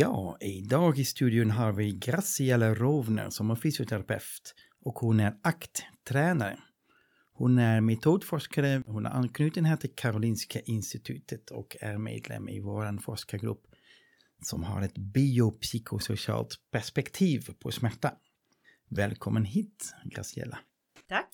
Ja, idag i studion har vi Graciela Rovner som är fysioterapeut och hon är akttränare. Hon är metodforskare, hon är anknuten här till Karolinska institutet och är medlem i vår forskargrupp som har ett biopsykosocialt perspektiv på smärta. Välkommen hit, Graciela. Tack.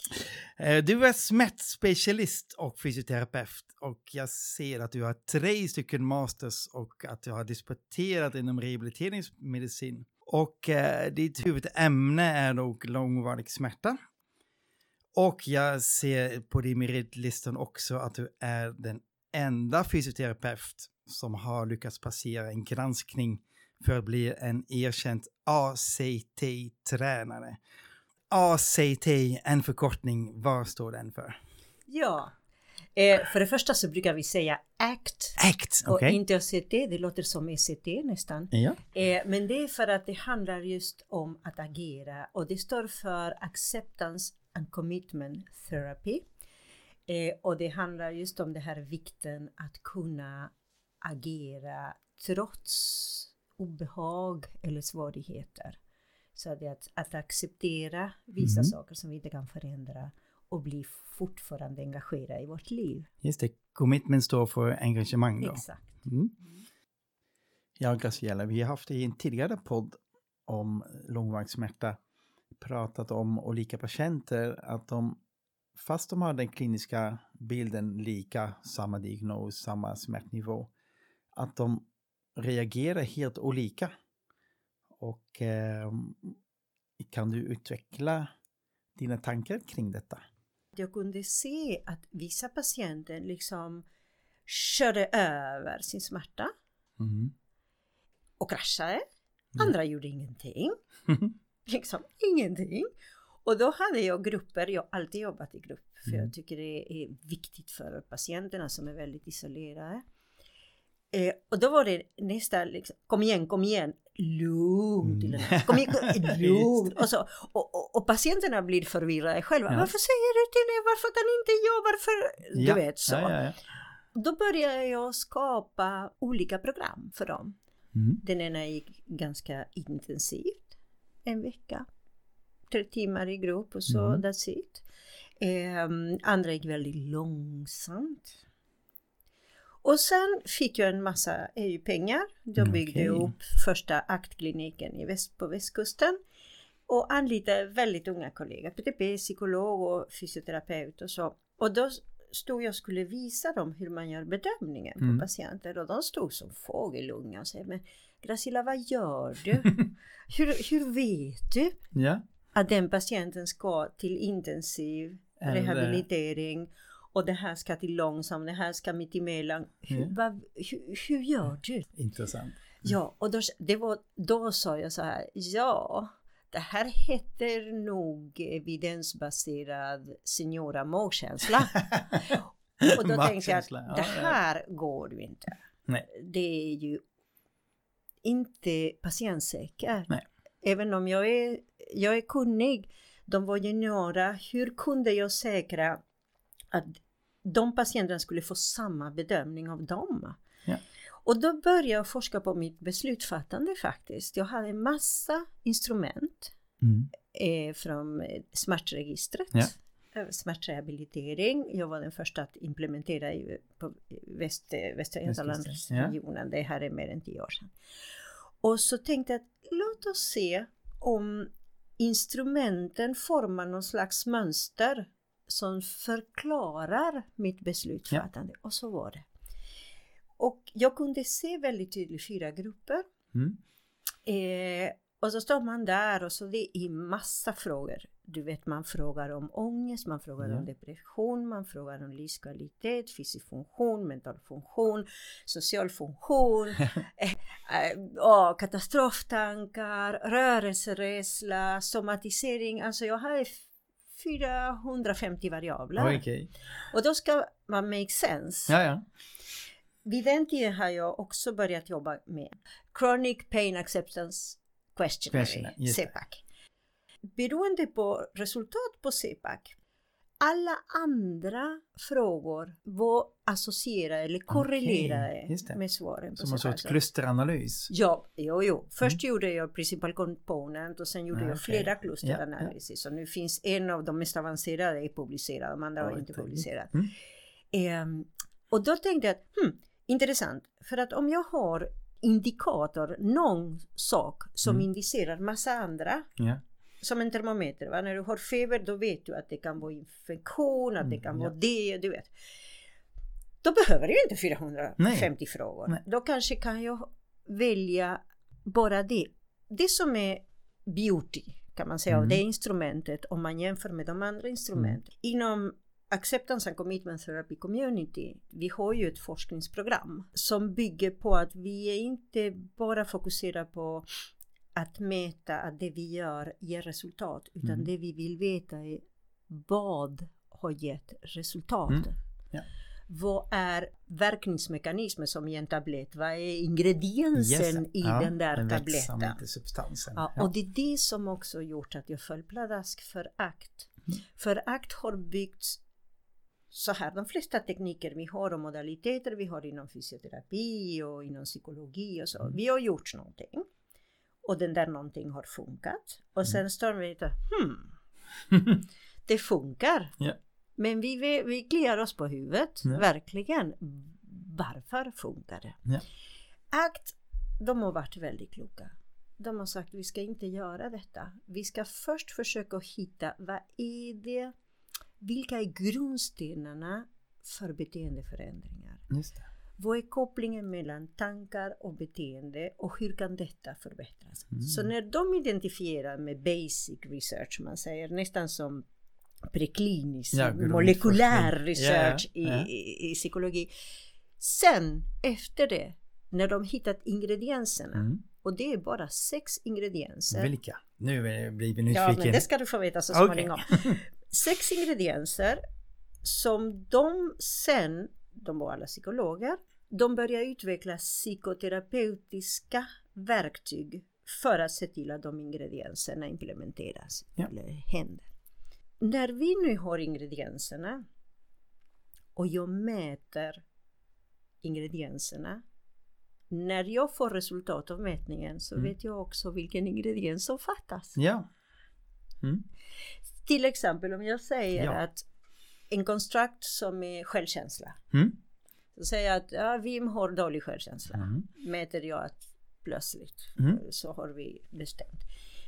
Eh, du är smärtspecialist och fysioterapeut och jag ser att du har tre stycken masters och att du har disputerat inom rehabiliteringsmedicin. Och eh, ditt huvudämne är nog långvarig smärta. Och jag ser på din meritlistan också att du är den enda fysioterapeut som har lyckats passera en granskning för att bli en erkänd ACT-tränare. ACT, en förkortning, vad står den för? Ja, eh, för det första så brukar vi säga ACT ACT, okej. och inte ACT, det låter som ECT nästan. Ja. Eh, men det är för att det handlar just om att agera och det står för Acceptance and Commitment Therapy. Eh, och det handlar just om det här vikten att kunna agera trots obehag eller svårigheter. Så det att, att acceptera vissa Mhm. saker som vi inte kan förändra och bli fortfarande engagerade i vårt liv. Just det, commitment står för engagemang då. Exakt. Mm. Ja, Graciela, vi har haft i en tidigare podd om långvarig smärta pratat om olika patienter att de, fast de har den kliniska bilden lika, samma diagnos, samma smärtnivå, att de reagerar helt olika. Och eh, kan du utveckla dina tankar kring detta? Jag kunde se att vissa patienter liksom körde över sin smärta Mm. och kraschade. Mm. Andra gjorde ingenting. Liksom ingenting. Och då hade jag grupper, jag har alltid jobbat i grupp för Mm. jag tycker det är viktigt för patienterna som är väldigt isolerade. Eh, och då var det nästa liksom, kom igen, kom igen, lugnt, Mm. kom lugnt. Och, så, och, och, och patienterna blir förvirrade själva. Ja. Varför säger du till mig, varför kan inte jag, varför? Du Ja, vet så. Ja. Då började jag skapa olika program för dem. Mm. Den ena gick ganska intensivt, en vecka. Tre timmar i grupp och så, Mm. that's it. Ehm, andra gick väldigt långsamt. Och sen fick jag en massa EU-pengar. Jag Mm, byggde okej. upp första aktkliniken i väst, på västkusten. Och anlitade väldigt unga kollegor, PTP, psykolog och fysioterapeut och så. Och då stod jag och skulle visa dem hur man gör bedömningen på Mm. patienter och de stod som fågelungar och sa men Gracilla vad gör du? hur, hur vet du Ja. att den patienten ska till intensiv rehabilitering och det här ska till långsam, det här ska mitt emellan. Hur, Ja. vad, hur, hur gör du? Intressant. Ja, och då, det var, då sa jag så här, ja, det här heter nog evidensbaserad seniora magkänsla. Och då tänkte jag att det här går ju inte. Nej. Det är ju inte patientsäker. Nej. Även om jag är, jag är kunnig, de var juniora, hur kunde jag säkra att de patienterna skulle få samma bedömning av dem? Ja. Och då började jag forska på mitt beslutsfattande faktiskt. Jag hade en massa instrument Mm. eh, från eh, smärtregistret. Ja. Eh, Smärtrehabilitering. Jag var den första att implementera i, på väst, eh, Västra Götalandsregionen. Det här är mer än tio år sedan. Och så tänkte jag att låt oss se om instrumenten formar någon slags mönster som förklarar mitt beslutsfattande. Och så var det. Och jag kunde se väldigt tydligt fyra grupper. Mm. Eh, Och så står man där och så det är massa frågor. Du vet man frågar om ångest, man frågar Ja. om depression, man frågar om livskvalitet, fysisk funktion, mental funktion, social funktion, eh, eh, ja, katastroftankar, rörelserädsla, somatisering. Alltså jag har 450 variabler. Okej. Och då ska man make sense. Ja, ja. Vid den tiden har jag också börjat jobba med Chronic Pain Acceptance Questionary. CPAC. Beroende på resultat på CPAC, alla andra frågor var associerade eller korrelerade det. med svaren Som en sorts klusteranalys. Ja, jo, jo. Först gjorde jag principal component och sen gjorde Ah, jag okej. flera Ja, klusteranalyser. Och nu finns en av de mest avancerade är publicerad, de andra var Ja, inte trevligt. publicerade. Mm. Ehm, och då tänkte jag att, hmm, intressant, för att om jag har indikator, någon sak som Mm. indicerar massa andra, Ja. Som en termometer, va? när du har feber då vet du att det kan vara infektion, att det Mm, kan ja. vara det, du vet. Då behöver jag inte 450 frågor. Nej. Då kanske kan jag välja bara det. Det som är beauty kan man säga av Mm. det instrumentet om man jämför med de andra instrumenten. Inom Acceptance and Commitment Therapy Community, vi har ju ett forskningsprogram som bygger på att vi är inte bara fokuserade på att mäta att det vi gör ger resultat, utan Mm. det vi vill veta är vad har gett resultat. Mm. Ja. Vad är verkningsmekanismen som i en tablett? Vad är ingrediensen i Ja, den där den tabletten? substansen. Ja, och det är det som också gjort att jag föll pladask för ACT. Mm. För ACT har byggts så här, de flesta tekniker vi har och modaliteter vi har inom fysioterapi och inom psykologi och så. Mm. Vi har gjort någonting. Och den där någonting har funkat. Och Mm. sen står vi och hmm, det funkar. Ja. Men vi, vi, vi kliar oss på huvudet, Ja. verkligen. Varför funkar det? Ja. ACT, de har varit väldigt kloka. De har sagt vi ska inte göra detta. Vi ska först försöka hitta vad är det, vilka är grundstenarna för beteendeförändringar? Just det. Vad är kopplingen mellan tankar och beteende och hur kan detta förbättras? Mm. Så när de identifierar med basic research, man säger nästan som preklinisk, Ja, molekylär Ja, research ja. I, i, i psykologi. Sen efter det, när de hittat ingredienserna, Mm. och det är bara sex ingredienser. Vilka? Nu blir vi Ja, nyfiken. men det ska du få veta så småningom. Sex ingredienser som de sen, de var alla psykologer, de börjar utveckla psykoterapeutiska verktyg för att se till att de ingredienserna implementeras Ja. eller händer. När vi nu har ingredienserna och jag mäter ingredienserna när jag får resultat av mätningen så Mm. vet jag också vilken ingrediens som fattas. Ja. Mm. Till exempel om jag säger Ja. att en konstrukt som är självkänsla. Mm. Så säger jag att ja, Vim har dålig självkänsla. Mm. Mäter jag att plötsligt Mm. så har vi bestämt.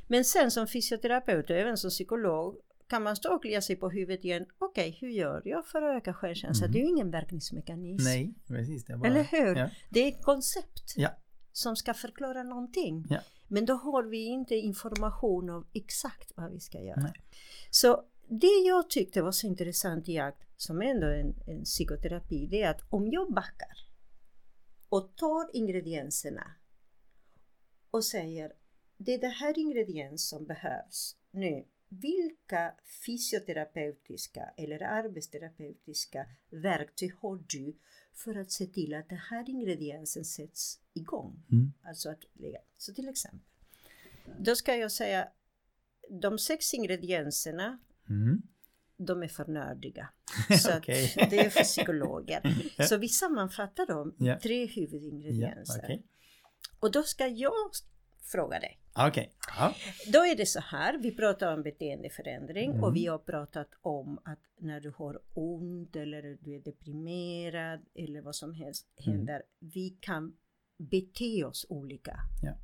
Men sen som fysioterapeut och även som psykolog kan man stå och klia sig på huvudet igen. Okej, hur gör jag för att öka självkänsla? Mm. Det är ju ingen verkningsmekanism. Nej, precis. Det är bara... Eller hur? Ja. Det är ett koncept Ja. som ska förklara någonting. Ja. Men då har vi inte information om exakt vad vi ska göra. Nej. Så det jag tyckte var så intressant i ACT, som ändå är en, en psykoterapi, det är att om jag backar och tar ingredienserna och säger det är det här ingrediens som behövs nu. Vilka fysioterapeutiska eller arbetsterapeutiska verktyg har du för att se till att den här ingrediensen sätts igång? Mm. Alltså att lägga. Så till exempel, då ska jag säga de sex ingredienserna Mm. de är för nördiga. Så Okej. det är för psykologer. Så vi sammanfattar dem i Ja. tre huvudingredienser. okej. Och då ska jag fråga dig. Ja. Då är det så här, vi pratar om beteendeförändring Mm. och vi har pratat om att när du har ont eller du är deprimerad eller vad som helst Mm. händer, vi kan bete oss olika. Ja.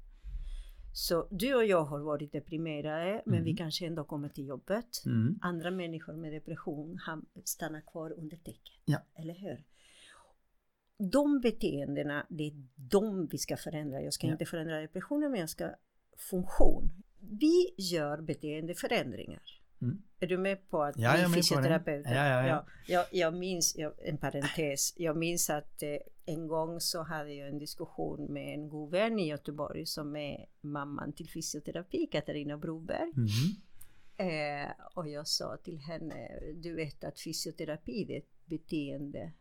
Så du och jag har varit deprimerade men vi Mm. kanske ändå kommer till jobbet. Mm. Andra människor med depression stannar kvar under täcket. Ja. Eller hur? De beteendena, det är de vi ska förändra. Jag ska Ja. inte förändra depressionen men jag ska funktion. Vi gör beteendeförändringar. Mm. Är du med på att Ja, jag är det. fysioterapeuter? Ja, ja, ja. jag, jag minns, jag, en parentes, jag minns att eh, en gång så hade jag en diskussion med en god vän i Göteborg som är mamman till fysioterapi, Katarina Broberg. Mhm. Eh, och jag sa till henne, du vet att fysioterapi det är ett beteendevetenskap.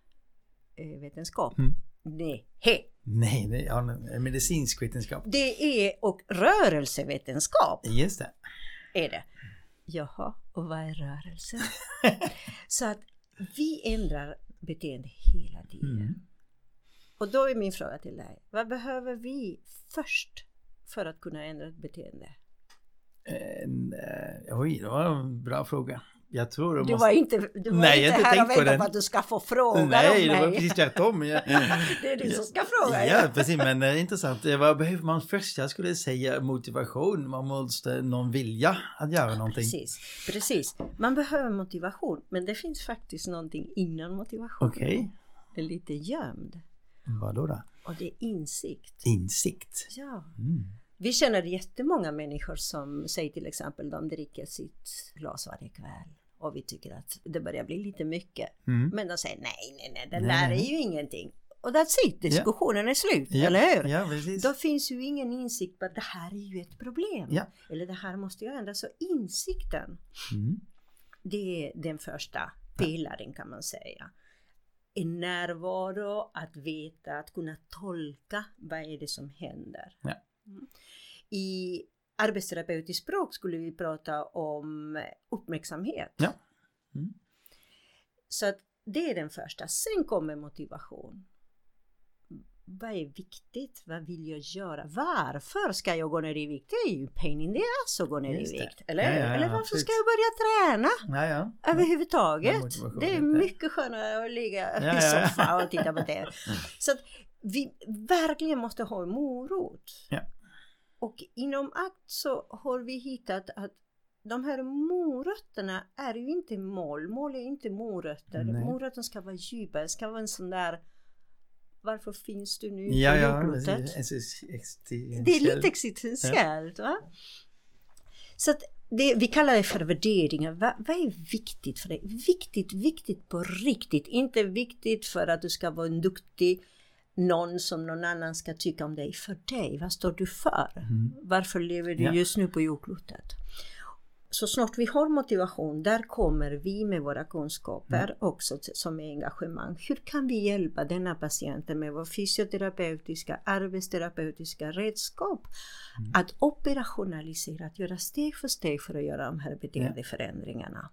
Eh, vetenskap. Mm. Nej, he, Nej, det är ja, medicinsk vetenskap. det är och rörelsevetenskap Just det. är det. Jaha, och vad är rörelse? Så att vi ändrar beteende hela tiden. Mm. Och då är min fråga till dig, vad behöver vi först för att kunna ändra ett beteende? En, eh, oj, det var en bra fråga. Jag tror det Du måste... var inte, du var Nej, inte inte här och väntade på att du ska få fråga Nej, det var precis tvärtom. Jag... Det är du som ska fråga. Ja, precis, men eh, intressant. Eh, Vad behöver man först? Jag skulle säga motivation. Man måste någon vilja att göra någonting. Precis, precis. Man behöver motivation, men det finns faktiskt någonting innan motivation. Okej, Det är lite gömd. vad då? då? Och det är insikt. Insikt. Ja. Mm. Vi känner jättemånga människor som säger till exempel de dricker sitt glas varje kväll och vi tycker att det börjar bli lite mycket. Mm. Men de säger nej, nej, nej, det där är ju ingenting. Och that's it, diskussionen är slut, Ja, eller hur? Ja, precis. Då finns ju ingen insikt på att det här är ju ett problem. Ja. Eller det här måste jag ändra. Så insikten, Mm. det är den första pelaren kan man säga. En närvaro, att veta, att kunna tolka vad är det som händer. Ja. Mm. I arbetsterapeutiskt språk skulle vi prata om uppmärksamhet. Ja. Mm. Så att det är den första. Sen kommer motivation. Vad är viktigt? Vad vill jag göra? Varför ska jag gå ner i vikt? Det är ju pain in the ass att gå ner i vikt. Eller, Ja, ja, eller varför absolut. ska jag börja träna? Ja. Överhuvudtaget. Det är mycket skönare att ligga i soffan och titta på det. Så att vi verkligen måste ha en morot. Ja. Och inom ACT så har vi hittat att de här morötterna är ju inte mål. Mål är inte morötter. Nej. Morötten ska vara djupa. Ska vara en sån där varför finns du nu Ja, på ja. jordklotet? Existentiell. Det är lite existentiellt va? Så att det, vi kallar det för värderingar. Va, vad är viktigt för dig? Viktigt, viktigt på riktigt. Inte viktigt för att du ska vara en duktig någon som någon annan ska tycka om dig. För dig, vad står du för? Mm. Varför lever du Ja. just nu på jordklotet? Så snart vi har motivation, där kommer vi med våra kunskaper Mm. också som engagemang. Hur kan vi hjälpa denna patienten med vår fysioterapeutiska, arbetsterapeutiska redskap Mm. att operationalisera, att göra steg för steg för att göra de här beteendeförändringarna.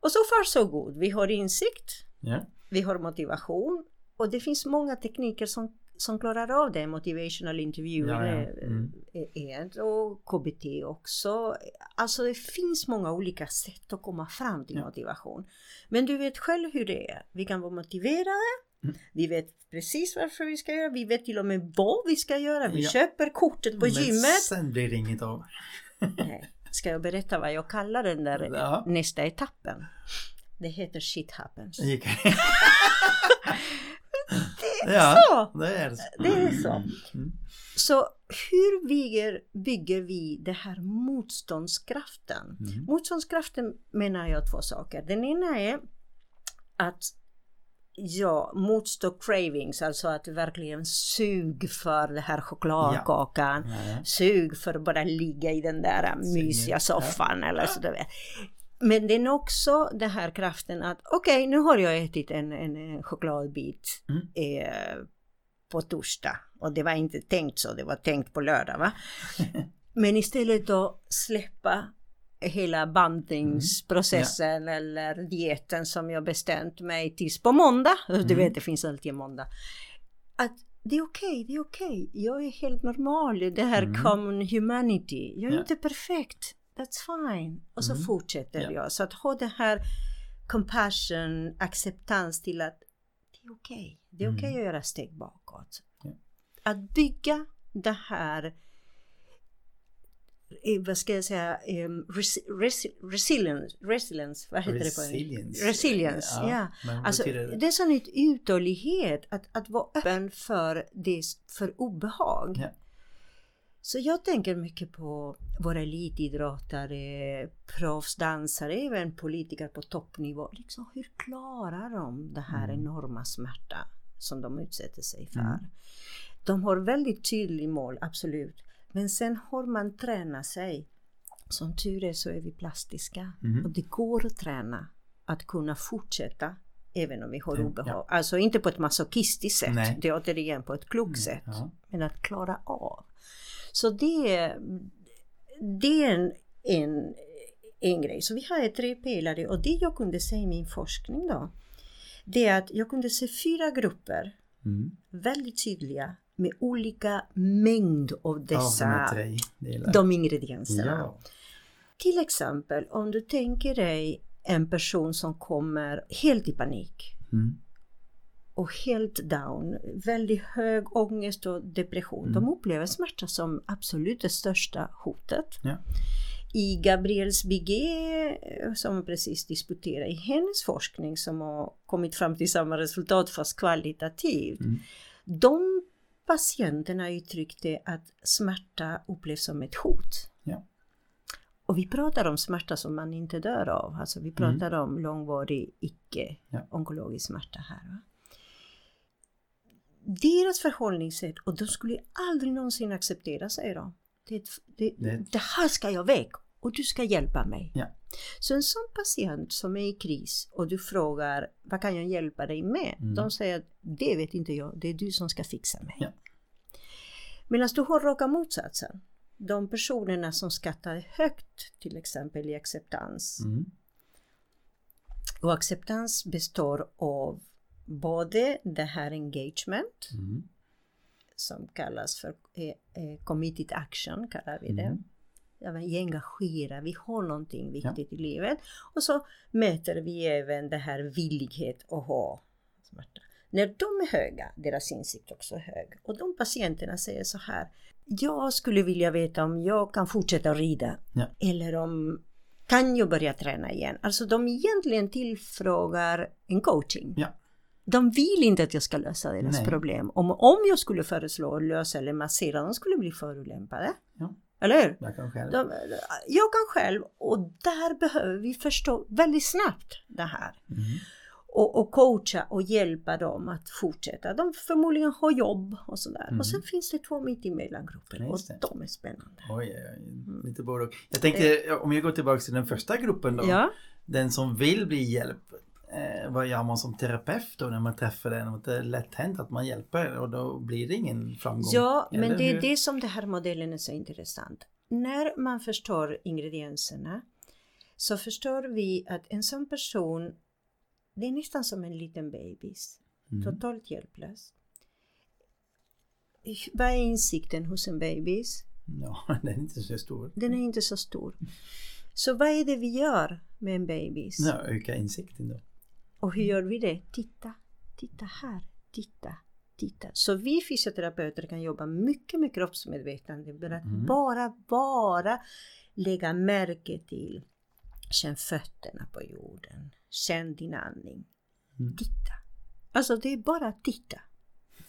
Och så far så god. Vi har insikt, Ja. vi har motivation och det finns många tekniker som, som klarar av det. Motivational interviewing Ja, ja. är- Mm. är och KBT också. Alltså det finns många olika sätt att komma fram till motivation. Men du vet själv hur det är. Vi kan vara motiverade. Mm. Vi vet precis varför vi ska göra. Vi vet till och med vad vi ska göra. Vi Ja. köper kortet på Men gymmet. sen blir det inget av. Nej. Ska jag berätta vad jag kallar den där Ja. nästa etappen? Det heter shit happens. Är Ja. så! Det är så. Det är så. Mm. Så hur bygger, bygger vi det här motståndskraften? Mm. Motståndskraften menar jag två saker. Den ena är att ja, motstå cravings, alltså att verkligen sug för den här chokladkakan. Ja, ja. Sug för att bara ligga i den där mysiga soffan eller så där. Men det är också den här kraften att okej, nu har jag ätit en, en, en chokladbit Mm. eh, på torsdag och det var inte tänkt så, det var tänkt på lördag va. Men istället då släppa hela bantningsprocessen eller dieten som jag bestämt mig tills på måndag. Du Mm. vet, det finns alltid en måndag. Att det är okej, det är okej. Jag är helt normal. Det här Mm. common humanity. Jag är Ja. inte perfekt. That's fine. Och så Mm. fortsätter Ja. jag. Så att ha det här compassion, acceptans till att det är okej. Det är Mm. okej att göra steg bakåt. Ja. Att bygga det här eh, vad ska jag säga, um, res, res, resilience, resilience, vad heter det på Resilience. Resilience, ja. vad Alltså, det? är sån uthållighet, att, att vara öppen för, det, för obehag. Ja. Så jag tänker mycket på våra elitidrottare, proffsdansare, även politiker på toppnivå. Liksom, hur klarar de det här Mm. enorma smärta som de utsätter sig för? Mm. De har väldigt tydlig mål, absolut. Men sen har man tränat sig. Som tur är så är vi plastiska. Mhm. Och det går att träna att kunna fortsätta även om vi har Mm, obehag. Alltså inte på ett masochistiskt sätt. Nej. Det är återigen på ett klokt sätt. Ja. Men att klara av. Så det, är- det är en, en, en grej. Så vi har tre pelare och det jag kunde se i min forskning då. Det är att jag kunde se fyra grupper Mm. väldigt tydliga med olika mängd av dessa de ingredienserna. Ja. Till exempel om du tänker dig en person som kommer helt i panik Mm. Och helt down, väldigt hög ångest och depression. Mm. De upplever smärta som absolut det största hotet. Ja. I Gabriels Biguet, eh, som precis disputerar i hennes forskning som har kommit fram till samma resultat fast kvalitativt. Mm. De patienterna uttryckte att smärta upplevs som ett hot. Ja. Och vi pratar om smärta som man inte dör av. Alltså vi pratar om långvarig icke-onkologisk smärta här. Va? Deras förhållningssätt, och de skulle aldrig någonsin acceptera, säger de. Det, det, Det- det här ska jag väg och du ska hjälpa mig. Ja. Så en sån patient som är i kris och du frågar vad kan jag hjälpa dig med? Mm. De säger det vet inte jag, det är du som ska fixa mig. Ja. Medan du har raka motsatsen. De personerna som skattar högt till exempel i acceptans. Mm. Och acceptans består av både det här engagement Mm. som kallas för eh, eh, committed action kallar vi det. Mm. Ja, vi är engagerade, vi har någonting viktigt i livet. Och så mäter vi även det här villighet att ha smärta. När de är höga, deras insikt också är hög. Och de patienterna säger så här. Jag skulle vilja veta om jag kan fortsätta rida. Ja. Eller om kan jag börja träna igen? Alltså de egentligen tillfrågar en coaching. Ja. De vill inte att jag ska lösa deras Nej. problem. Om, om jag skulle föreslå att lösa eller massera, de skulle bli förolämpade. Ja. Eller hur? Jag kan själv. De, jag kan själv och där behöver vi förstå väldigt snabbt det här. Mm. Och, och coacha och hjälpa dem att fortsätta. De förmodligen har jobb och sådär. Mm. Och sen finns det två mittemellan-grupper och Just det. de är spännande. Oj, oj, oj, lite både och. Jag tänkte, om jag går tillbaka till den första gruppen då. Ja, Den som vill bli hjälpt. Eh, vad gör man som terapeut då när man träffar den? Det är lätt hänt att man hjälper och då blir det ingen framgång. ja men det är det som den här modellen är så intressant. När man förstår ingredienserna så förstår vi att en sån person, det är nästan som en liten bebis. Mm. Totalt hjälplös. Vad är insikten hos en bebis? Ja, den är inte så stor. Den är inte så stor. Så vad är det vi gör med en bebis? Ja, öka insikten då. Och hur gör vi det? Titta, titta här, titta, titta. Så vi fysioterapeuter kan jobba mycket med kroppsmedvetande för att Mm. bara, bara lägga märke till Känn fötterna på jorden. Känn din andning. Mm. Titta. Alltså det är bara att titta.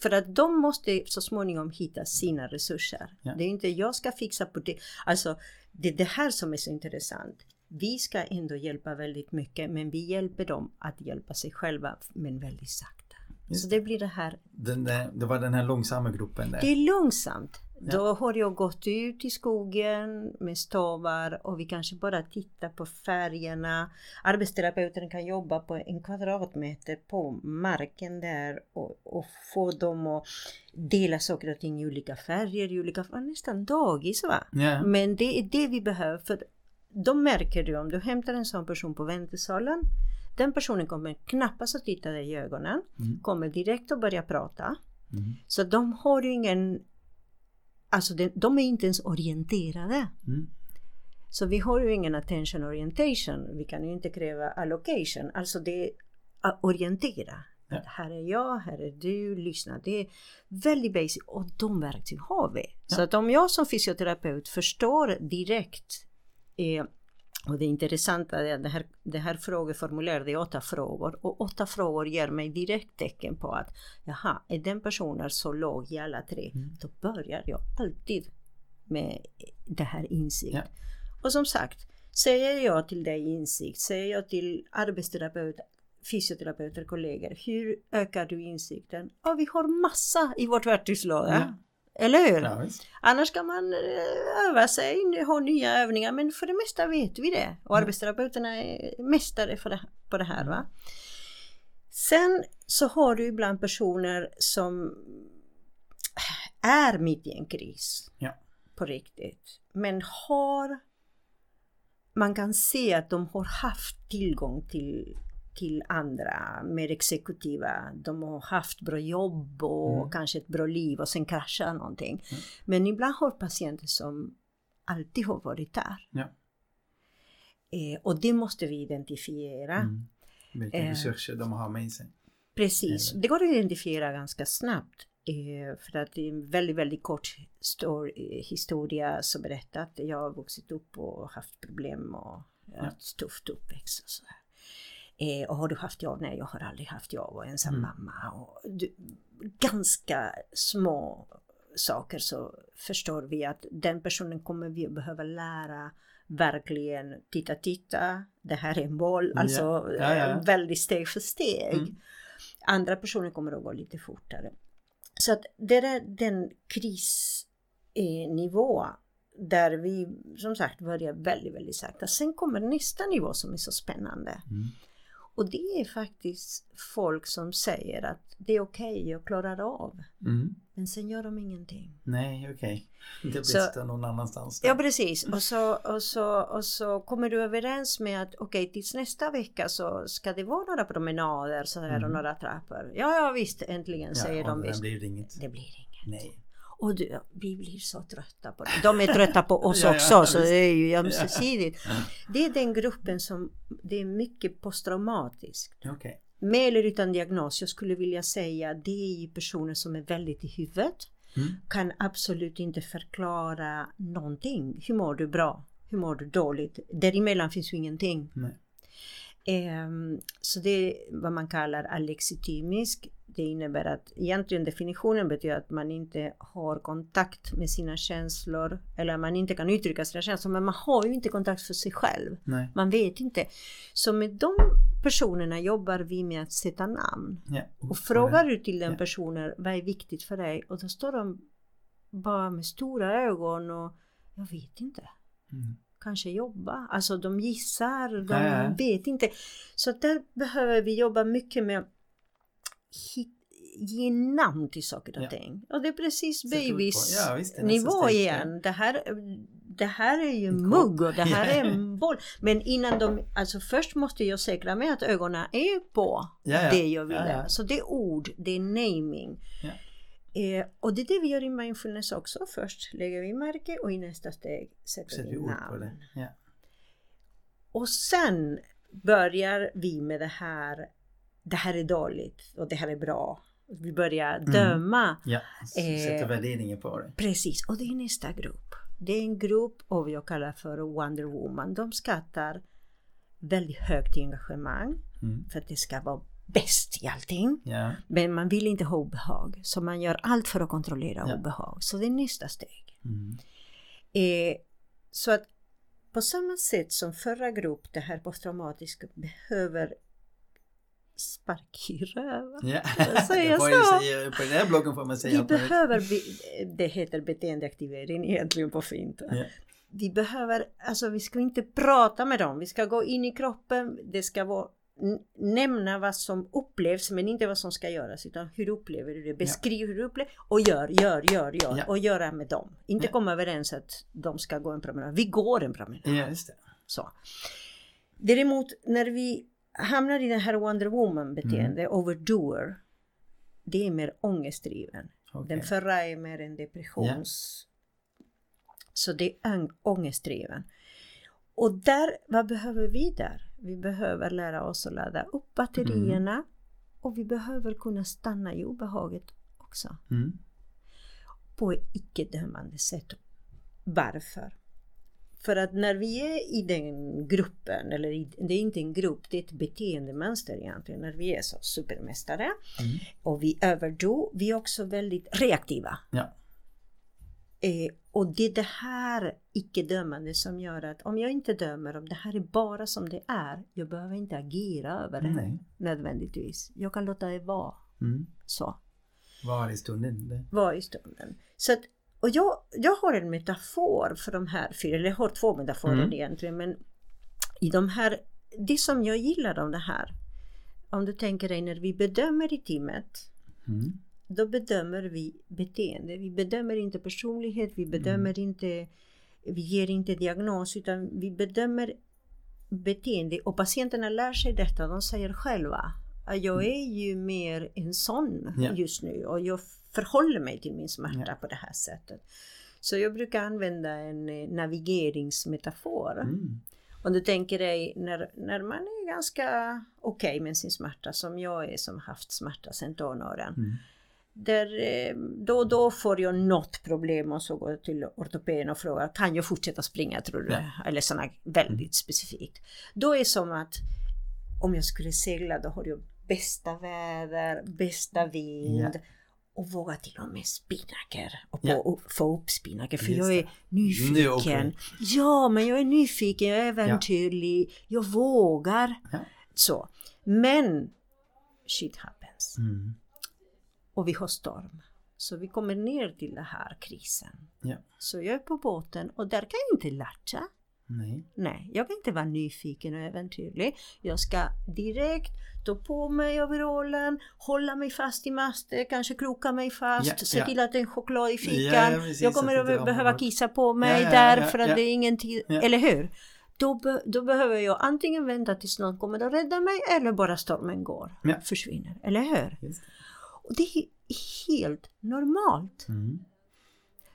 För att de måste så småningom hitta sina resurser. Ja. Det är inte jag ska fixa på det. Alltså det är det här som är så intressant. Vi ska ändå hjälpa väldigt mycket men vi hjälper dem att hjälpa sig själva men väldigt sakta. Just Så det blir det här. Där, det var den här långsamma gruppen där. Det är långsamt. Ja. Då har jag gått ut i skogen med stavar och vi kanske bara tittar på färgerna. Arbetsterapeuten kan jobba på en kvadratmeter på marken där och, och få dem att dela saker och ting i olika färger, i olika nästan dagis va. Ja. Men det är det vi behöver för då märker du om du hämtar en sån person på väntesalen den personen kommer knappast att titta dig i ögonen, Mm. kommer direkt att börja prata. Mm. Så de har ju ingen, alltså de, de är inte ens orienterade. Mm. Så vi har ju ingen attention orientation, vi kan ju inte kräva allocation, alltså det är att orientera. Att här är jag, här är du, lyssna. Det är väldigt basic och de verktyg har vi. Så Ja. att om jag som fysioterapeut förstår direkt eh, och det intressanta är att det här, det här frågeformuläret är åtta frågor och åtta frågor ger mig direkt tecken på att jaha, är den personen så låg i alla tre, Mm. då börjar jag alltid med det här insikt. Ja. Och som sagt, säger jag till dig insikt, säger jag till arbetsterapeuter, fysioterapeuter, kollegor, hur ökar du insikten? Ja, vi har massa i vårt verktygslåda. Ja. Eller hur? Ja. Annars kan man eh, öva sig, ha nya övningar, men för det mesta vet vi det. Och arbetsterapeuterna är mästare för det, på det här. Va? Sen så har du ibland personer som är mitt i en kris Ja. på riktigt. Men har man kan se att de har haft tillgång till, till andra mer exekutiva. De har haft bra jobb och Mm. kanske ett bra liv och sen kraschar någonting. Men ibland har patienter som alltid har varit där. Ja. Eh, och det måste vi identifiera. Mm. Vilka Eh. resurser de har med sig. Precis, det går att identifiera ganska snabbt. Eh, för att det är en väldigt, väldigt kort eh, historia som berättar att jag har vuxit upp och haft problem och Ja. ett tufft uppväxt och sådär. Eh, och har du haft jobb? Nej, jag har aldrig haft jobb och ensam Mm. mamma. Och du, ganska små saker så förstår vi att den personen kommer vi behöva lära verkligen titta, titta, det här är en boll, alltså Ja, ja, ja. eh, väldigt steg för steg. Mm. Andra personer kommer att gå lite fortare. Så att det är den krisnivå där vi som sagt börjar väldigt, väldigt sakta. Sen kommer nästa nivå som är så spännande. Mm. Och det är faktiskt folk som säger att det är okej, jag klarar av. Mm. Men sen gör de ingenting. Nej, okej. Det Så- brister någon annanstans. där. Ja precis. Och så, och, så, och så kommer du överens med att okej tills nästa vecka så ska det vara några promenader så här och Mm. några trappor. Ja, ja visst äntligen säger ja, de och visst. Blir det inget. Det blir inget. Nej. Och du, vi blir så trötta på det. De är trötta på oss Ja, ja, också så visst. det är ju ömsesidigt. Det är den gruppen som det är mycket posttraumatiskt. Okej. Med eller utan diagnos, jag skulle vilja säga det är personer som är väldigt i huvudet. Mm. Kan absolut inte förklara någonting. Hur mår du bra? Hur mår du dåligt? Däremellan finns ju ingenting. Nej. Ehm, så det är vad man kallar alexitimisk. Det innebär att egentligen definitionen betyder att man inte har kontakt med sina känslor eller man inte kan uttrycka sina känslor men man har ju inte kontakt för sig själv. Nej. Man vet inte. Så med de personerna jobbar vi med att sätta namn. Ja. Och frågar du till den personen vad är viktigt för dig och då står de bara med stora ögon och jag vet inte Mm. kanske jobba. Alltså de gissar, de Ja, ja. vet inte. Så där behöver vi jobba mycket med hit, ge namn till saker och Ja. ting. Och det är precis Sätta ord på. babys Ja, igen. Det här, det här är ju mugg och det här är en boll. Men innan de, alltså först måste jag säkra mig att ögonen är på Ja, det jag vill lära. Så det är ord, det är naming. Eh, och det är det vi gör i mindfulness också. Först lägger vi märke och i nästa steg sätter Sätter vi namn. Och sen börjar vi med det här. Det här är dåligt och det här är bra. Vi börjar Mm. döma. ja. Så Eh, Sätter värderingen på det. Precis, och det är nästa grupp. Det är en grupp av jag kallar för Wonder Woman. De skattar väldigt högt engagemang Mm. för att det ska vara bäst i allting. Ja. Men man vill inte ha obehag. Så man gör allt för att kontrollera Ja. obehag. Så det är nästa steg. Mm. Eh, så att på samma sätt som förra grupp, det här posttraumatiska, behöver spark i röven. Det får ju så. säga- På den här bloggen får man säga Vi behöver, be, det heter beteendeaktivering egentligen på fint. Ja. Vi behöver, alltså vi ska inte prata med dem, vi ska gå in i kroppen, det ska vara nämna vad som upplevs men inte vad som ska göras utan hur upplever du det? Beskriv hur du upplever och gör, gör, gör, gör Ja. och göra med dem. Inte Ja. komma överens att de ska gå en promenad. Vi går en promenad. Ja, just det. Så. Däremot när vi hamnar i den här Wonder Woman beteende, Mm. overdoer, det är mer ångestdriven. Okej. Den förra är mer en depressions... Så det är ång- ångestdriven. Och där, vad behöver vi där? Vi behöver lära oss att ladda upp batterierna Mm. och vi behöver kunna stanna i obehaget också. Mm. På ett icke-dömande sätt. Varför? För att när vi är i den gruppen, eller i, det är inte en grupp, det är ett beteendemönster egentligen. När vi är så supermästare Mm. och vi överdo, vi är också väldigt reaktiva. Ja. Eh, och det är det här icke-dömande som gör att om jag inte dömer, om det här är bara som det är, jag behöver inte agera över det Nej. nödvändigtvis. Jag kan låta det vara Mm. så. Var i stunden. Var i stunden. Så att, och jag, jag har en metafor för de här fyra, eller jag har två metaforer Mm. egentligen, men i de här, det som jag gillar om det här, om du tänker dig när vi bedömer i teamet, Mm. då bedömer vi beteende. Vi bedömer inte personlighet, vi bedömer inte, vi ger inte diagnos utan vi bedömer beteende och patienterna lär sig detta. De säger själva jag är ju mer en sån Ja. just nu och jag förhåller mig till min smärta Ja. på det här sättet. Så jag brukar använda en eh, navigeringsmetafor. Mm. Om du tänker dig när, när man är ganska okej med sin smärta som jag är som haft smärta sedan tonåren. Mm. Där eh, då och då får jag något problem och så går jag till ortopeden och frågar kan jag fortsätta springa tror du? Ja. Eller sådana väldigt specifikt. Då är det som att om jag skulle segla då har jag bästa väder, bästa vind Ja. Och våga till och med spinnaker och, Ja. få upp spinnaker för jag är nyfiken. Nu. Ja, men jag är nyfiken, jag är äventyrlig, jag vågar. Ja. Så. Men shit happens Mm. och vi har storm. Så vi kommer ner till den här krisen. Ja. Så jag är på båten och där kan jag inte latcha. Nej. Nej, jag kan inte vara nyfiken och äventyrlig. Jag ska direkt ta på mig overallen, hålla mig fast i masten, kanske kroka mig fast, Ja, se ja. till att det är choklad i fikan. Ja, precis, jag kommer att behöva kissa på mig där för att det är ingen tid, eller hur? Då, då behöver jag antingen vänta tills någon kommer att rädda mig eller bara stormen går, försvinner, eller hur? Just. Och det är helt normalt. Mm.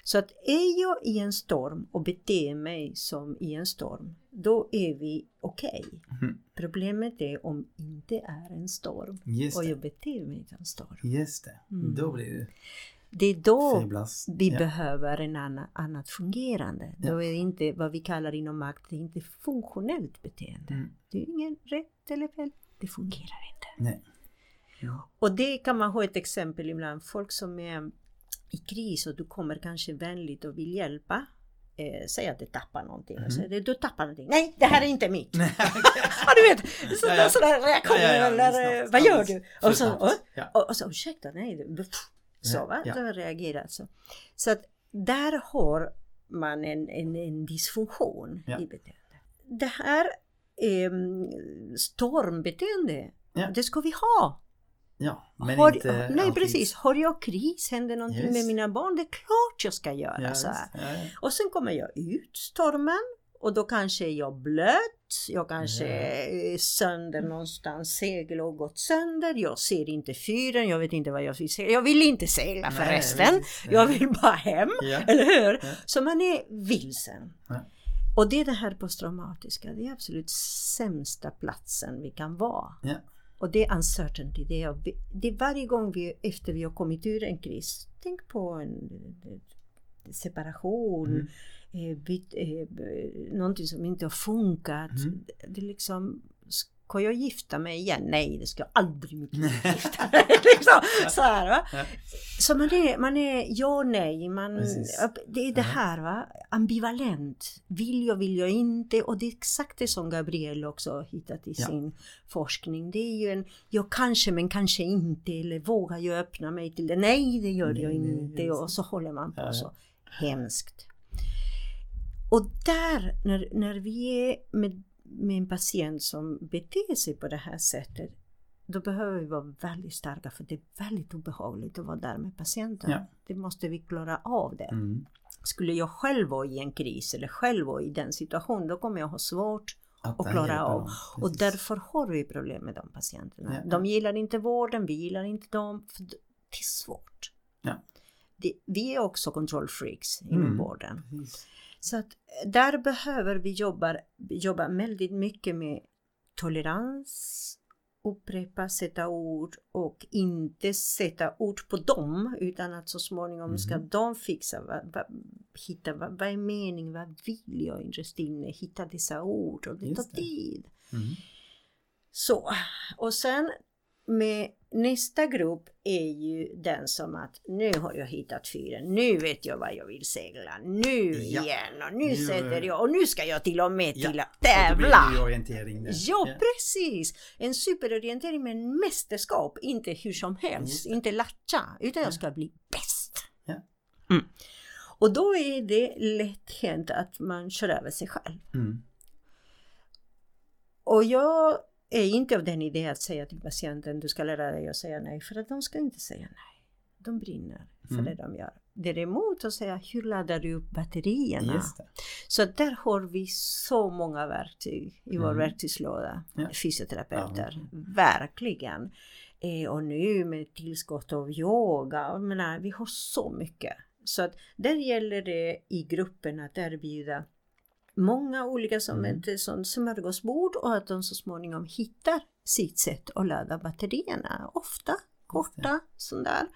Så att är jag i en storm och beter mig som i en storm, då är vi okej. Mm. Problemet är om inte är en storm och det. jag beter mig som en storm. Just det. Mm. Då blir det Det är då fiblas. vi ja. behöver en annan, annat fungerande. Ja. Då är det inte vad vi kallar inom makt, det är inte funktionellt beteende. Mm. Det är ingen rätt eller fel, det fungerar inte. Nej. Och det kan man ha ett exempel ibland, folk som är i kris och du kommer kanske vänligt och vill hjälpa. Eh, säg att du tappar någonting och säger du tappar någonting. Nej, det här är inte mitt. Ja, du vet, sådana Ja, ja. reaktioner Ja, ja, eller eh, vad gör du? Och så, och, och, och så ursäkta, nej, så va, ja. jag reagerar så. Så att där har man en, en, en dysfunktion i beteendet. Det här eh, stormbeteende, det ska vi ha. Ja, men har, inte nej alltid. precis, har jag kris, händer någonting Yes. med mina barn, det är klart jag ska göra Ja, så här. ja. Och sen kommer jag ut stormen och då kanske jag blöt, jag kanske är sönder någonstans, segel har gått sönder, jag ser inte fyren, jag vet inte vad jag vill segla. Jag vill inte segla Nej, förresten, jag vill bara hem, Ja. eller hur? Ja. Så man är vilsen. Ja. Och det är det här posttraumatiska, det är absolut sämsta platsen vi kan vara. Och det är uncertainty. Det är, det är varje gång vi efter vi har kommit ur en kris. Tänk på en eh, separation. Mm. Eh, byt, eh, någonting som inte har funkat. Mm. Det är liksom, ska jag gifta mig igen? Nej, det ska jag aldrig gifta mig. liksom, så här, va? Så man är, man är ja nej, man, Precis. det är det här va, ambivalent. Vill jag, vill jag inte? Och det är exakt det som Gabriel också hittat i Ja. sin forskning. Det är ju en, jag kanske men kanske inte, eller vågar jag öppna mig till det? Nej, det gör Nej, jag nej, inte. just Och så håller man på Ja, ja. så. Hemskt. Och där, när, när vi är med, med en patient som beter sig på det här sättet, då behöver vi vara väldigt starka för det är väldigt obehagligt att vara där med patienten. Ja. Det måste vi klara av det. Mm. Skulle jag själv vara i en kris eller själv vara i den situationen, då kommer jag ha svårt Att det klara av. Och därför har vi problem med de patienterna. Ja. De gillar inte vården, vi gillar inte dem. För det är svårt. Ja. Det, vi är också kontrollfreaks inom Mm. vården. Precis. Så att eh, där behöver vi jobba, jobba väldigt mycket med tolerans, upprepa, sätta ord och inte sätta ord på dem utan att så småningom ska Mhm. de fixa, vad, vad, hitta vad, vad är meningen, vad vill jag innerst inne, hitta dessa ord och det Just tar det. tid. Mm. Så, och sen med nästa grupp är ju den som att nu har jag hittat fyren, nu vet jag vad jag vill segla, nu Ja. igen och nu, Nu, sätter jag och nu ska jag till och med Ja, till att tävla. orientering. Ja, precis! En superorientering med en mästerskap, inte hur som helst, det. inte latcha, utan Ja. jag ska bli bäst. Mm. Och då är det lätt hänt att man kör över sig själv. Mm. Och jag är inte av den idén att säga till patienten du ska lära dig att säga nej för att de ska inte säga nej. De brinner för Mm. det de gör. Däremot att säga hur laddar du upp batterierna? Så där har vi så många verktyg i vår Mm. verktygslåda, Ja. fysioterapeuter. Verkligen. Eh, och nu med tillskott av yoga, menar, vi har så mycket. Så att där gäller det i gruppen att erbjuda många olika som Mm. ett sånt smörgåsbord och att de så småningom hittar sitt sätt att ladda batterierna. Ofta korta sådär.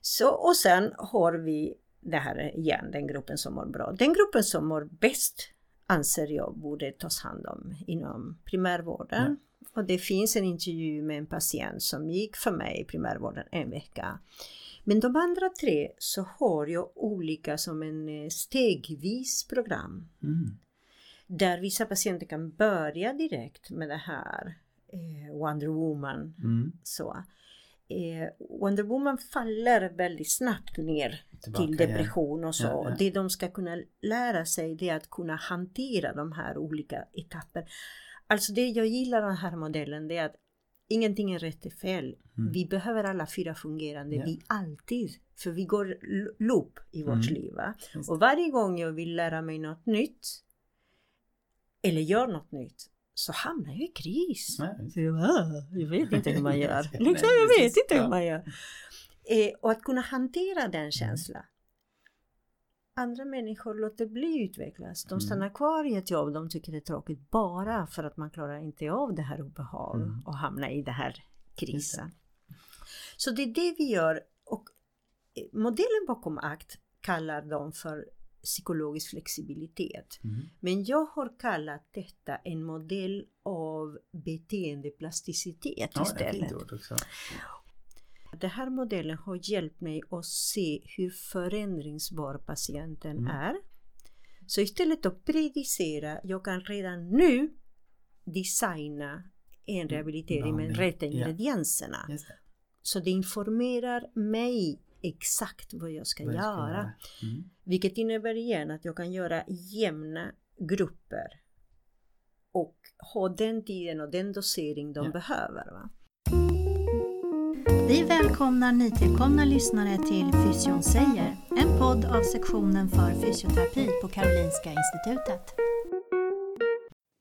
Så, och sen har vi det här igen, den gruppen som mår bra. Den gruppen som mår bäst anser jag borde tas hand om inom primärvården. Och det finns en intervju med en patient som gick för mig i primärvården en vecka. Men de andra tre så har jag olika som en eh, stegvis program. Mm. Där vissa patienter kan börja direkt med det här eh, Wonder Woman. Mm. Så. Eh, Wonder Woman faller väldigt snabbt ner Tillbaka till depression och så. Ja, ja. Det de ska kunna lära sig det är att kunna hantera de här olika etapperna. Alltså det jag gillar den här modellen det är att ingenting är rätt eller fel. Mm. Vi behöver alla fyra fungerande, Ja. vi alltid. För vi går loop i vårt Mm. liv. Va? Och varje gång jag vill lära mig något nytt eller gör något nytt så hamnar jag i kris. Så jag, bara, jag vet inte hur man gör. Liksom, jag vet inte hur man gör. Eh, och att kunna hantera den känslan. Andra människor låter bli utvecklas. De Mm. stannar kvar i ett jobb de tycker det är tråkigt bara för att man klarar inte av det här obehag Mm. och hamnar i det här krisen. Just Så det är det vi gör och eh, modellen bakom ACT kallar de för psykologisk flexibilitet. Mm. Men jag har kallat detta en modell av beteendeplasticitet Ja, det istället. Den här modellen har hjälpt mig att se hur förändringsbar patienten Mm. är. Så istället att predicera, jag kan redan nu designa en rehabilitering med Ja. ingredienserna. Det. Så det informerar mig exakt vad jag ska Vad jag göra. göra. Mm. Vilket innebär igen att jag kan göra jämna grupper och ha den tiden och den dosering de Ja. behöver. Va? Vi välkomnar nytillkomna lyssnare till Fysion säger, en podd av sektionen för fysioterapi på Karolinska Institutet.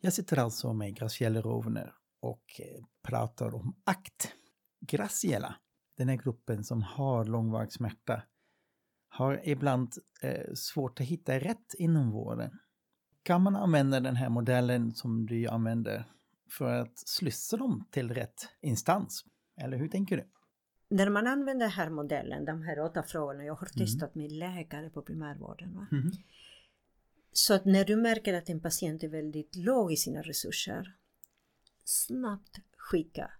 Jag sitter alltså med Graciela Rovner och eh, pratar om ACT. Graciela, den här gruppen som har långvarig smärta, har ibland eh, svårt att hitta rätt inom vården. Kan man använda den här modellen som du använder för att slussa dem till rätt instans? Eller hur tänker du? När man använder den här modellen, de här åtta frågorna, jag har Mm. testat med läkare på primärvården. Mhm. Så att när du märker att en patient är väldigt låg i sina resurser, snabbt skicka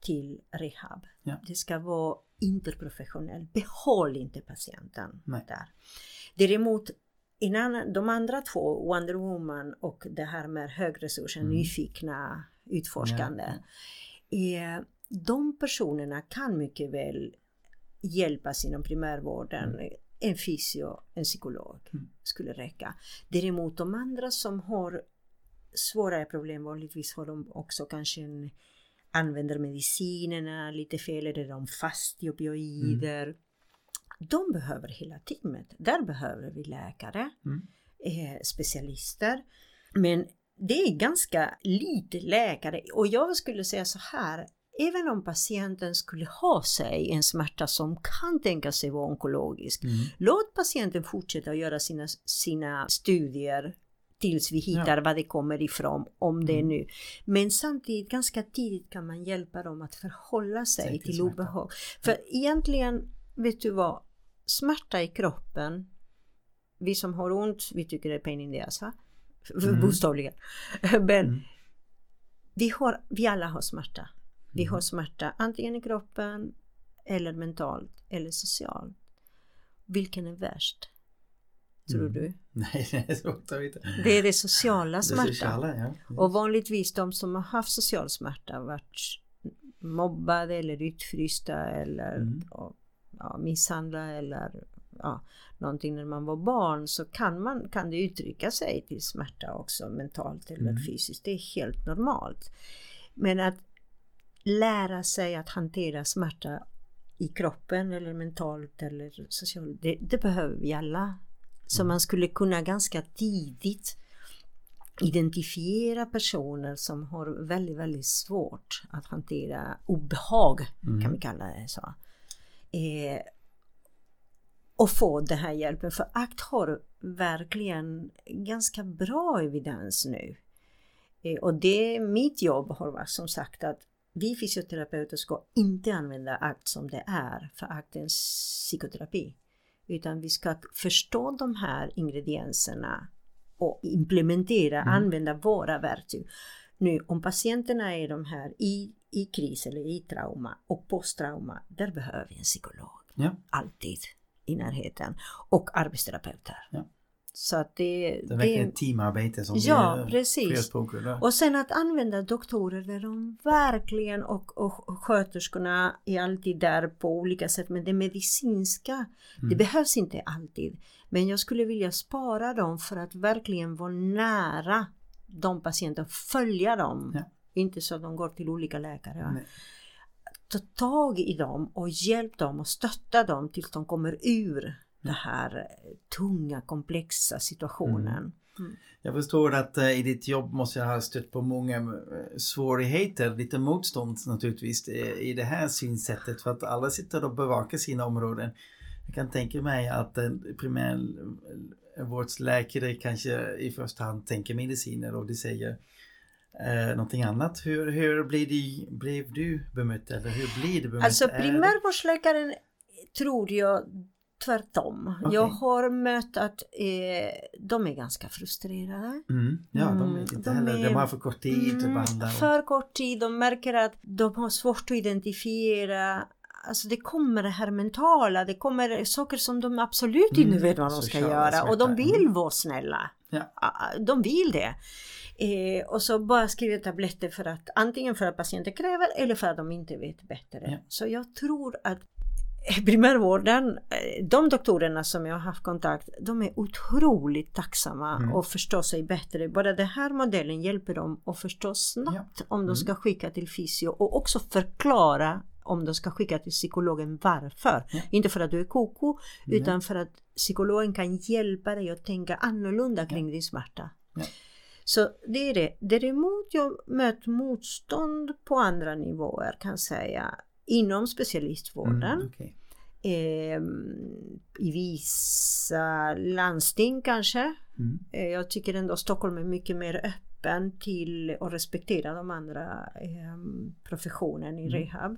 till rehab. Ja. Det ska vara interprofessionellt. Behåll inte patienten Nej. där. Däremot en annan, de andra två, Wonder Woman och det här med högresurser, Mm. nyfikna, utforskande. Eh, de personerna kan mycket väl hjälpas inom primärvården. En fysio, en psykolog Mm. skulle räcka. Däremot de andra som har svårare problem, vanligtvis har de också kanske en, använder medicinerna lite fel, eller de fast i opioider. De behöver hela teamet. Där behöver vi läkare, Mm. eh, specialister. Men det är ganska lite läkare och jag skulle säga så här, även om patienten skulle ha sig en smärta som kan tänka sig vara onkologisk, Mm. låt patienten fortsätta att göra sina, sina studier tills vi hittar vad det kommer ifrån, om det är Mm. nu. Men samtidigt ganska tidigt kan man hjälpa dem att förhålla sig Sig till smärta. obehag. För egentligen, vet du vad, smärta i kroppen, vi som har ont, vi tycker det är pain in the ass, va? Mm. Bokstavligen. Men Mm. vi, har, vi alla har smärta. Vi har smärta antingen i kroppen eller mentalt eller socialt. Vilken är värst? Tror Mm. du? Nej, det är svårt att veta. Det är det sociala Det smärta. sociala, ja. Och vanligtvis de som har haft social smärta varit mobbade eller utfrysta eller Mm. och, ja, misshandlade eller ja, någonting när man var barn så kan, man, kan det uttrycka sig till smärta också mentalt eller Mm. fysiskt. Det är helt normalt. Men att lära sig att hantera smärta i kroppen eller mentalt eller socialt, det, det behöver vi alla. Så man skulle kunna ganska tidigt identifiera personer som har väldigt, väldigt svårt att hantera obehag, kan vi kalla det så. Eh, och få den här hjälpen. För ACT har verkligen ganska bra evidens nu. Eh, och det, mitt jobb har varit som sagt att vi fysioterapeuter ska inte använda ACT som det är, för en psykoterapi. Utan vi ska förstå de här ingredienserna och implementera, använda våra verktyg. Nu om patienterna är de här i, i kris eller i trauma och posttrauma, där behöver vi en psykolog. Ja. Alltid i närheten. Och arbetsterapeuter. Ja. Så att det, Det är verkligen ett teamarbete som Ja, vi precis. förespråkar. och sen att använda doktorer där de verkligen och, och, och sköterskorna är alltid där på olika sätt. Men det medicinska, det behövs inte alltid. Men jag skulle vilja spara dem för att verkligen vara nära de patienterna, följa dem. Ja. Inte så att de går till olika läkare. Ta tag i dem och hjälp dem och stötta dem tills de kommer ur den här tunga, komplexa situationen. Jag förstår att eh, i ditt jobb måste jag ha stött på många eh, svårigheter, lite motstånd naturligtvis eh, i det här synsättet för att alla sitter och bevakar sina områden. Jag kan tänka mig att en primärvårdsläkare kanske i första hand tänker mediciner och de säger eh, någonting annat. Hur, hur blir de, blev du bemött eller hur blir du bemött? Alltså Är- primärvårdsläkaren tror jag tvärtom. Okej. Jag har mött att eh, de är ganska frustrerade. Mm, ja, de Mm, vet inte de heller. är- De har för kort tid Mm, behandla. och- för kort tid, de märker att de har svårt att identifiera Alltså det kommer det här mentala, det kommer saker som de absolut inte Mm, vet vad de ska sociala göra och de smärta, vill mm. vara snälla. Ja. Ah, De vill det. Eh, och så bara skriver tabletter för att antingen för att patienten kräver eller för att de inte vet bättre. Ja. Så jag tror att primärvården, eh, de doktorerna som jag har haft kontakt, de är otroligt tacksamma Mm. och förstår sig bättre. Bara den här modellen hjälper dem att förstå snabbt om de Mm. ska skicka till fysio och också förklara om de ska skicka till psykologen varför. Ja. Inte för att du är koko Nej. utan för att psykologen kan hjälpa dig att tänka annorlunda kring din smärta. Ja. Så det är det. Däremot jag mött motstånd på andra nivåer kan säga inom specialistvården. Mm, okej. Ehm, I vissa landsting kanske. Mm. Eh, Jag tycker ändå Stockholm är mycket mer öppen till att respektera de andra ehm, professionen i Mm. rehab.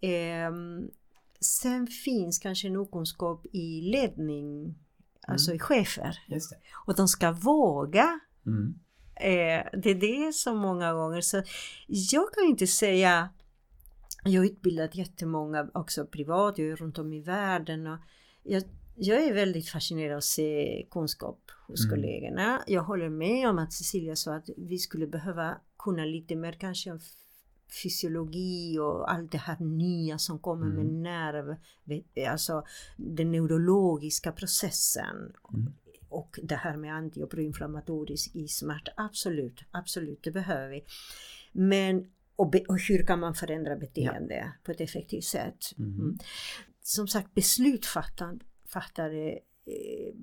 Ehm, sen finns kanske en okunskap i ledning, alltså Mm. i chefer. Och de ska våga. Mm. Eh, det är det som många gånger så jag kan inte säga jag har utbildat jättemånga också privat, jag är runt om i världen och jag, jag är väldigt fascinerad att se kunskap hos Mm. kollegorna. Jag håller med om att Cecilia sa att vi skulle behöva kunna lite mer kanske om fysiologi och allt det här nya som kommer med Mm. nerv, vet- alltså den neurologiska processen Mm. och det här med anti och proinflammatorisk i smärta. Absolut, absolut, det behöver vi. Men och, be, och hur kan man förändra beteende på ett effektivt sätt? Mhm. Mm. Som sagt, beslutsfattare eh,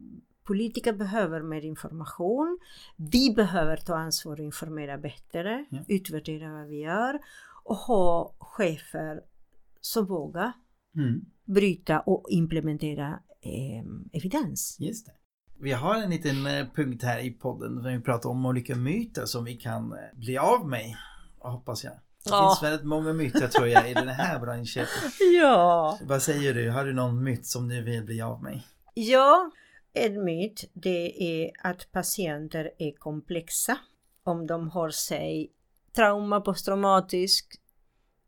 Politiker behöver mer information. Vi behöver ta ansvar och informera bättre, Ja. utvärdera vad vi gör och ha chefer som vågar Mm. bryta och implementera eh, evidens. Just det. Vi har en liten eh, punkt här i podden där vi pratar om olika myter som vi kan eh, bli av med. Hoppas jag. Det Ja. finns väldigt många myter tror jag i den här branschen. Ja! Vad säger du? Har du någon myt som du vill bli av med? Ja, en myt det är att patienter är komplexa. Om de har sig trauma posttraumatisk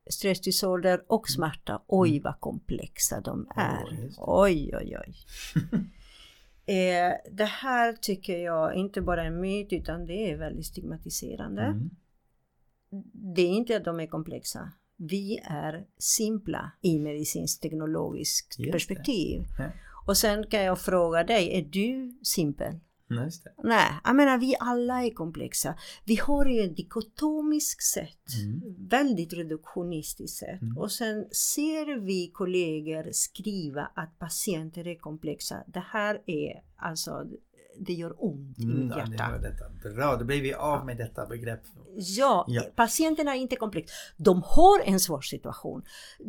stressdisorder och smärta. Oj vad komplexa de är. Oj oj oj. eh, det här tycker jag inte bara är en myt utan det är väldigt stigmatiserande. Mm. Det är inte att de är komplexa. Vi är simpla i medicinskt teknologiskt Just perspektiv. Ja. Och sen kan jag fråga dig, är du simpel? Nej. Nej, jag menar vi alla är komplexa. Vi har ju ett dikotomiskt sätt, Mm. väldigt reduktionistiskt sätt. Mm. Och sen ser vi kollegor skriva att patienter är komplexa. Det här är alltså, det gör ont i Mm, mitt ja, det hjärta. var detta. Bra, då blir vi av med detta begrepp. Ja, Ja. patienterna är inte komplexa. De har en svår situation.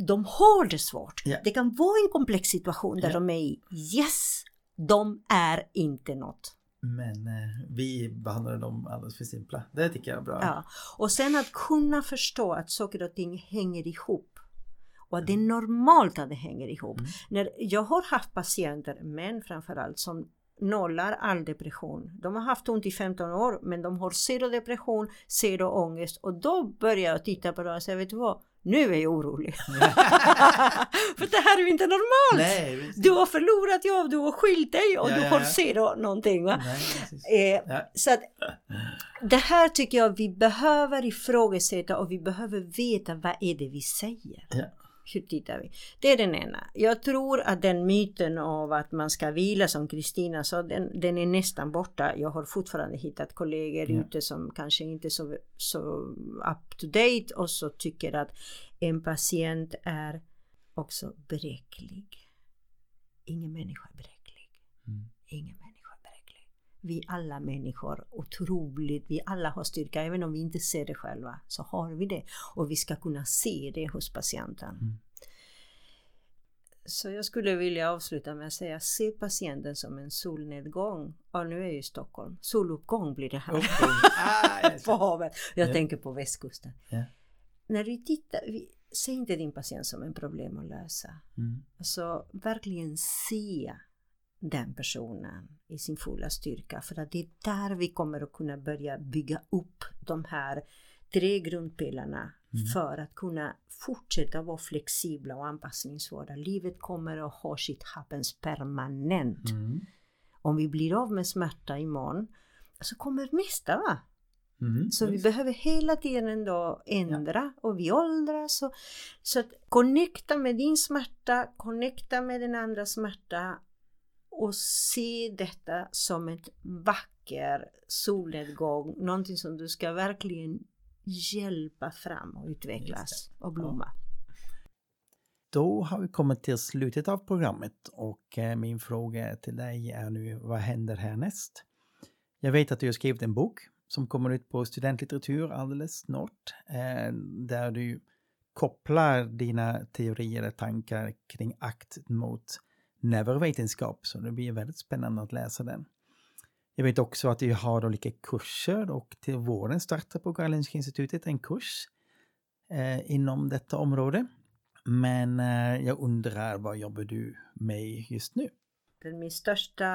De har det svårt. Ja. Det kan vara en komplex situation där Ja. de är i. Yes, de är inte något. Men eh, vi behandlar dem alldeles för simpla. Det tycker jag är bra. Ja. Och sen att kunna förstå att saker och ting hänger ihop. Och att det är normalt att det hänger ihop. Mm. När jag har haft patienter, män framförallt, som nollar all depression. De har haft ont i 15 år men de har zero depression, zero ångest och då börjar jag titta på det och säga, vet du vad? Nu är jag orolig. För det här är ju inte normalt! Nej. Du har förlorat jobb, du har skilt dig och Ja, du har ja. zero någonting. Va? Nej. Eh, Ja. så att det här tycker jag vi behöver ifrågasätta och vi behöver veta vad är det vi säger. Hur tittar vi? Det är den ena. Jag tror att den myten av att man ska vila som Kristina sa, den, den är nästan borta. Jag har fortfarande hittat kollegor Ja. ute som kanske inte är så, så up to date och så tycker att en patient är också bräcklig. Ingen människa är bräcklig. Mm. Ingen människa. Vi alla människor, otroligt, vi alla har styrka, även om vi inte ser det själva, så har vi det. Och vi ska kunna se det hos patienten. Mm. Så jag skulle vilja avsluta med att säga, se patienten som en solnedgång. Ja, nu är jag i Stockholm. Soluppgång blir det här. Okej. Ah, på havet. Jag Ja. tänker på västkusten. Ja. När vi tittar, vi, se inte din patient som en problem att lösa. Mm. Alltså verkligen se den personen i sin fulla styrka. För att det är där vi kommer att kunna börja bygga upp de här tre grundpelarna Mm. för att kunna fortsätta vara flexibla och anpassningsbara. Livet kommer att ha sitt happens permanent. Mm. Om vi blir av med smärta imorgon så kommer nästa va? Mm. Så vi behöver hela tiden ändå ändra och vi åldras. Och, så att connecta med din smärta, connecta med den andra smärta och se detta som ett vacker solnedgång, någonting som du ska verkligen hjälpa fram och utvecklas och blomma. Då har vi kommit till slutet av programmet och eh, min fråga till dig är nu vad händer härnäst? Jag vet att du har skrivit en bok som kommer ut på studentlitteratur alldeles snart eh, där du kopplar dina teorier och tankar kring akt mot neurovetenskap så det blir väldigt spännande att läsa den. Jag vet också att du har olika kurser och till våren startar på Karolinska institutet en kurs eh, inom detta område. Men eh, jag undrar vad jobbar du med just nu? Min största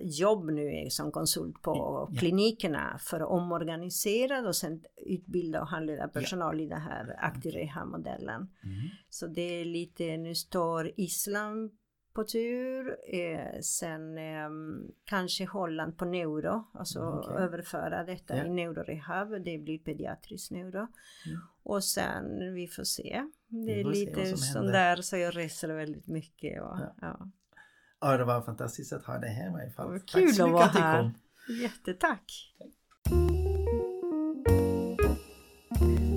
jobb nu är som konsult på Ja. klinikerna för att omorganisera och sen utbilda och handleda personal i den här aktiv rehab-modellen. Så det är lite, nu står Island på tur, eh, sen eh, kanske Holland på neuro, alltså Okej. överföra detta Ja. i neurorehab, det blir pediatrisk neuro. Ja. Och sen, vi får se. Det är lite vad som sån händer. där så jag reser väldigt mycket. Och, Ja. ja. Ja, det var fantastiskt att ha dig här i varje fall. Vad Tack kul så att vara här. Jättetack!